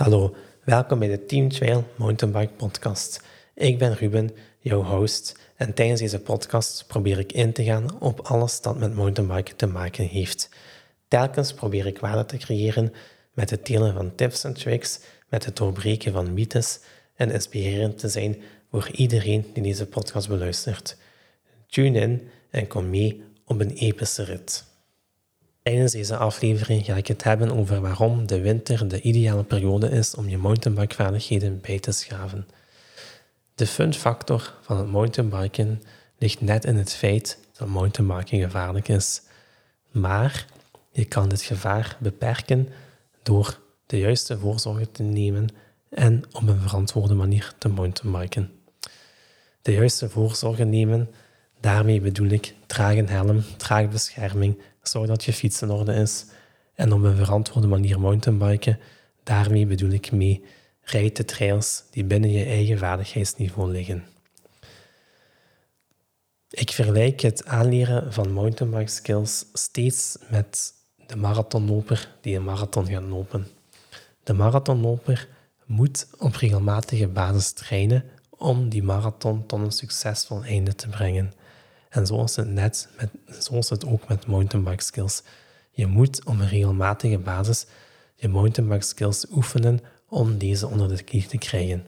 Hallo, welkom bij de Team Trail Mountainbike Podcast. Ik ben Ruben, jouw host, en tijdens deze podcast probeer ik in te gaan op alles dat met mountainbiken te maken heeft. Telkens probeer ik waarde te creëren met het delen van tips en tricks, met het doorbreken van mythes en inspirerend te zijn voor iedereen die deze podcast beluistert. Tune in en kom mee op een epische rit. Tijdens deze aflevering ga ik het hebben over waarom de winter de ideale periode is om je mountainbikevaardigheden bij te schaven. De fun factor van het mountainbiken ligt net in het feit dat mountainbiken gevaarlijk is. Maar je kan dit gevaar beperken door de juiste voorzorgen te nemen en op een verantwoorde manier te mountainbiken. De juiste voorzorgen nemen, daarmee bedoel ik draag een helm, draag bescherming, zorg dat je fiets in orde is en op een verantwoorde manier mountainbiken. Daarmee bedoel ik mee, rijd de trails die binnen je eigen vaardigheidsniveau liggen. Ik vergelijk het aanleren van mountainbike skills steeds met de marathonloper die een marathon gaat lopen. De marathonloper moet op regelmatige basis trainen om die marathon tot een succesvol einde te brengen. En zo is het, net met, zo is het ook met mountainbike skills. Je moet op een regelmatige basis je mountainbike skills oefenen om deze onder de knie te krijgen.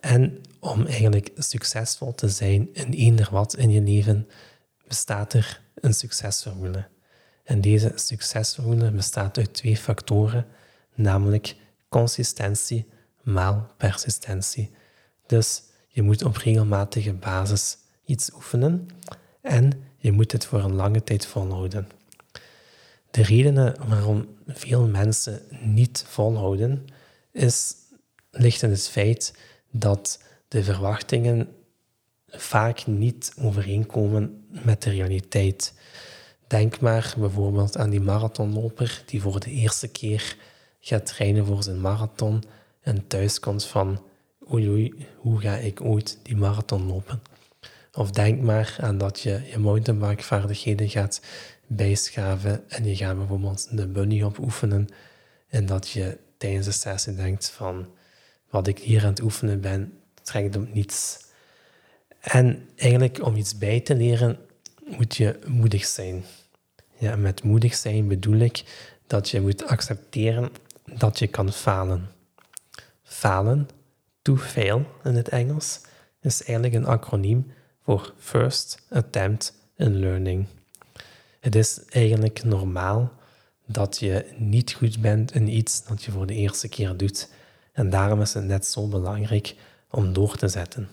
En om eigenlijk succesvol te zijn in eender wat in je leven, bestaat er een succesformule. En deze succesformule bestaat uit twee factoren, namelijk consistentie maal persistentie. Dus je moet op regelmatige basis iets oefenen en je moet het voor een lange tijd volhouden. De redenen waarom veel mensen niet volhouden, is, ligt in het feit dat de verwachtingen vaak niet overeenkomen met de realiteit. Denk maar bijvoorbeeld aan die marathonloper die voor de eerste keer gaat trainen voor zijn marathon en thuis komt van oei oei, hoe ga ik ooit die marathon lopen? Of denk maar aan dat je je mountainbikevaardigheden gaat bijschaven en je gaat bijvoorbeeld de bunny op oefenen en dat je tijdens de sessie denkt van wat ik hier aan het oefenen ben, trekt op niets. En eigenlijk om iets bij te leren moet je moedig zijn. Ja, met moedig zijn bedoel ik dat je moet accepteren dat je kan falen. Falen, to fail in het Engels, is eigenlijk een acroniem voor First Attempt in Learning. Het is eigenlijk normaal dat je niet goed bent in iets dat je voor de eerste keer doet. En daarom is het net zo belangrijk om door te zetten.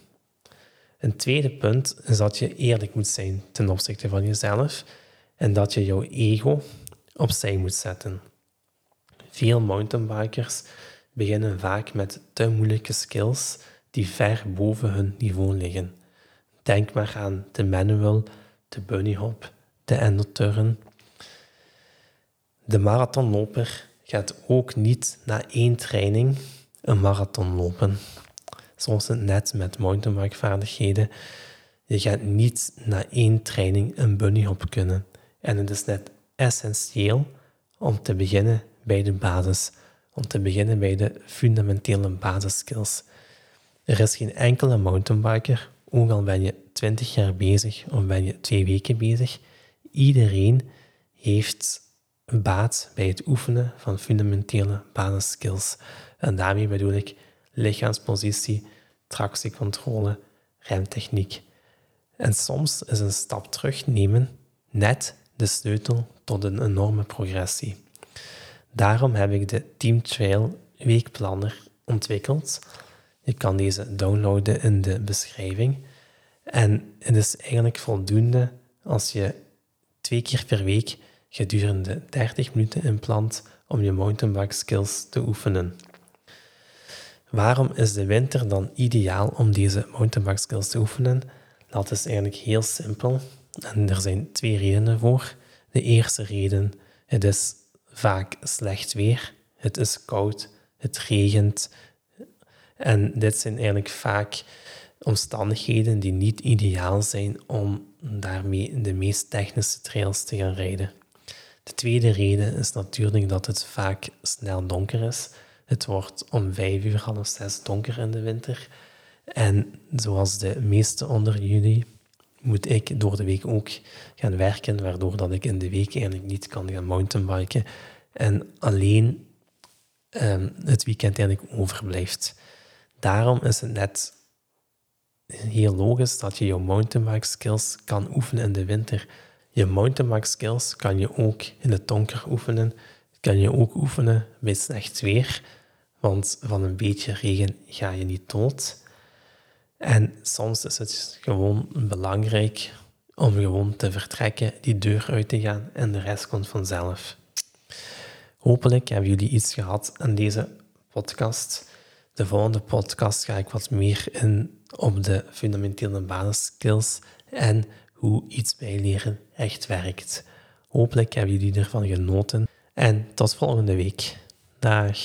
Een tweede punt is dat je eerlijk moet zijn ten opzichte van jezelf en dat je jouw ego opzij moet zetten. Veel mountainbikers beginnen vaak met te moeilijke skills die ver boven hun niveau liggen. Denk maar aan de manual, de bunnyhop, de endoturn. De marathonloper gaat ook niet na één training een marathon lopen. Zoals het net met mountainbikevaardigheden. Je gaat niet na één training een bunnyhop kunnen. En het is net essentieel om te beginnen bij de basis. Om te beginnen bij de fundamentele basisskills. Er is geen enkele mountainbiker, ook al ben je 20 jaar bezig of ben je twee weken bezig, iedereen heeft baat bij het oefenen van fundamentele basisskills. En daarmee bedoel ik lichaamspositie, tractiecontrole, remtechniek. En soms is een stap terugnemen net de sleutel tot een enorme progressie. Daarom heb ik de Team Trail weekplanner ontwikkeld. Je kan deze downloaden in de beschrijving. En het is eigenlijk voldoende als je twee keer per week gedurende 30 minuten inplant om je mountainbike skills te oefenen. Waarom is de winter dan ideaal om deze mountainbike skills te oefenen? Dat is eigenlijk heel simpel en er zijn twee redenen voor. De eerste reden, het is vaak slecht weer. Het is koud, het regent. En dit zijn eigenlijk vaak omstandigheden die niet ideaal zijn om daarmee de meest technische trails te gaan rijden. De tweede reden is natuurlijk dat het vaak snel donker is. Het wordt om vijf uur, half zes donker in de winter. En zoals de meeste onder jullie moet ik door de week ook gaan werken, waardoor dat ik in de week eigenlijk niet kan gaan mountainbiken en alleen um, het weekend eigenlijk overblijft. Daarom is het net heel logisch dat je je mountainbike skills kan oefenen in de winter. Je mountainbike skills kan je ook in het donker oefenen. Kan je ook oefenen bij slecht weer, want van een beetje regen ga je niet dood. En soms is het gewoon belangrijk om gewoon te vertrekken, die deur uit te gaan en de rest komt vanzelf. Hopelijk hebben jullie iets gehad aan deze podcast. De volgende podcast ga ik wat meer in op de fundamentele basisskills en hoe iets bijleren echt werkt. Hopelijk hebben jullie ervan genoten en tot volgende week. Dag.